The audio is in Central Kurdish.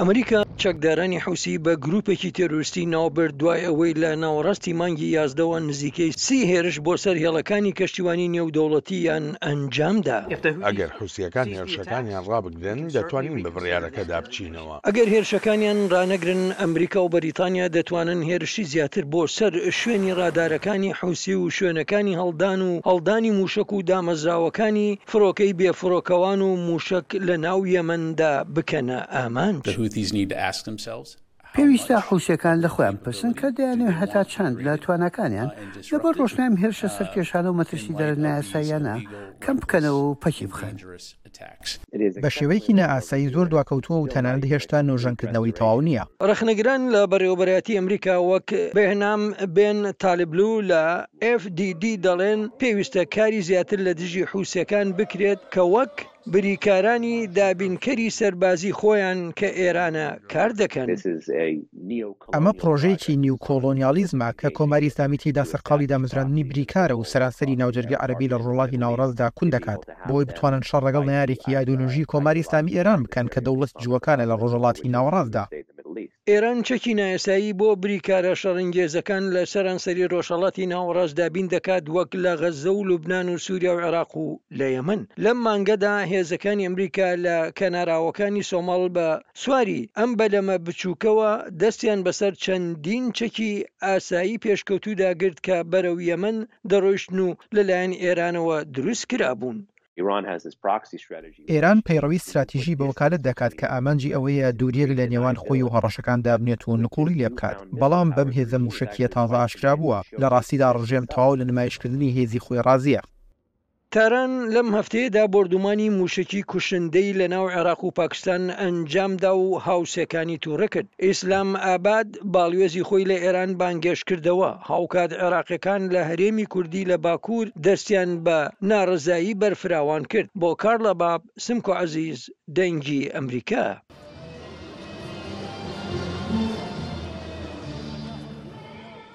ئەمریکا چەکدارانی حوسی بە گروپێکی تێرۆریستی ناوبرد دوای ئەوەی لە ناوەڕاستی مانگی یازدەوە نزیکەی سی هێرش بۆ سەر هێڵەکانی کەشتیوانی نێودەوڵەتییان ئەنجامدا. ئەگەر حوسییەکان هێرشەکانیان ڕابگرن، دەتوانین بە بڕیارەکەدا بچینەوە. ئەگەر هێرشەکانیان ڕانەگرن، ئەمریکا و بەریتانیا دەتوانن هێرشی زیاتر بۆ سەر شوێنی ڕادارەکانی حوسی و شوێنەکانی هەڵدان و هەڵدانی موشەک و دامەزراوەکانی فڕۆکەی بێ فڕۆکەوان و مووشەک لە ناو یەمەن دا بکەنە ئامانج. پێویستە حوسییەکان لە خۆیان بپرسن کە دەیانەوێت هەتا چەند لە تواناکانیان لەبەر ڕۆشنای ئەم هێرشە سەرکێشانە و مەترسیدارە نایاساییانە کەم بکەنەوە و پەکی بخەن. بە شێوەیەکی نائاسایی زۆر دواکەوتووە و تەنانەت هێشتا نۆژەنکردنەوەی تەواو نییە. ڕەخنەگران لە بەڕێوەبەرایەتی ئەمریکا وەک بێهنام بێن تالیبلو لە FDD دەڵێن پێویستە کاری زیاتر لە دژی حوسەکان بکرێت کە وەک بریکارانی دابینکەری سەربازی خۆیان کە ئێرانە کار دەکەن. ئەمە پڕۆژەیەکی نیوکۆڵۆنیاڵیزمە کە کۆماری ئیسلامی تێیدا سەرقاڵی دامەزراندنی بریکارە و سەرانسەری ناوجەرگەی عەرەبی لە ڕۆڵاتی ناوەڕاستدا کون دەکات بۆ ئەوەی بتوانن شەڕ ڕەگەڵ نەیارێکی ئایدۆلۆژیی کۆماری ئیسلامی ئێران بکەن کە دەوڵەتی جووەکانە لە ڕۆژەڵاتی ناوەڕاستدا. ئێران چەکی نایاسایی بۆ بریکارە شەڕنگێزەکان لە سەرانسەری ڕۆژهەڵاتی ناوەڕاست دابین دەکات وەک لە غەززە و لوبنان و سووریا و عێراق و لە یەمەن. لەم مانگەدا هێزەکانی ئەمریکا لە کەناراوەکانی سۆماڵ بە سواری ئەم بەلەمە بچووکەوە دەستیان بەسەر چەندین چەکی ئاسایی پێشکەوتوودا گرت کە بەرەو یەمەن دەڕۆیشتن و لەلایەن ئێرانەوە دروستکرابوون ئێران پەیڕەوی ستراتیژی بە وەکالەت دەکات کە ئامانجی ئەوەیە دوورییەک لە نێوان خۆی و هەڕەشەکان دابنێت و نکوڵی لێ بکات، بەڵام بەم هێزە مووشەکییە تازە ئاشکرا بووە، لە ڕاستیدا ڕژێم تەواو لە نمایشکردنی هێزی خۆی ڕازییە. تاران لەم هەفتەیەدا بۆردومانی مووشەکی کوشندەی لەناو عێراق و پاکستان ئەنجامدا و هاوسێکانی تووڕە کرد. ئیسلام ئاباد. باڵیۆزی خۆی لە ئێران بانگێشتکردەوە، هاوکات عێراقییەکان لە هەرێمی کوردی لە باکوور دەستیان بە ناڕەزایی بەرفراوان کرد بۆ کارلا باب، سمکۆ عەزیز، دەنگی ئەمریکا.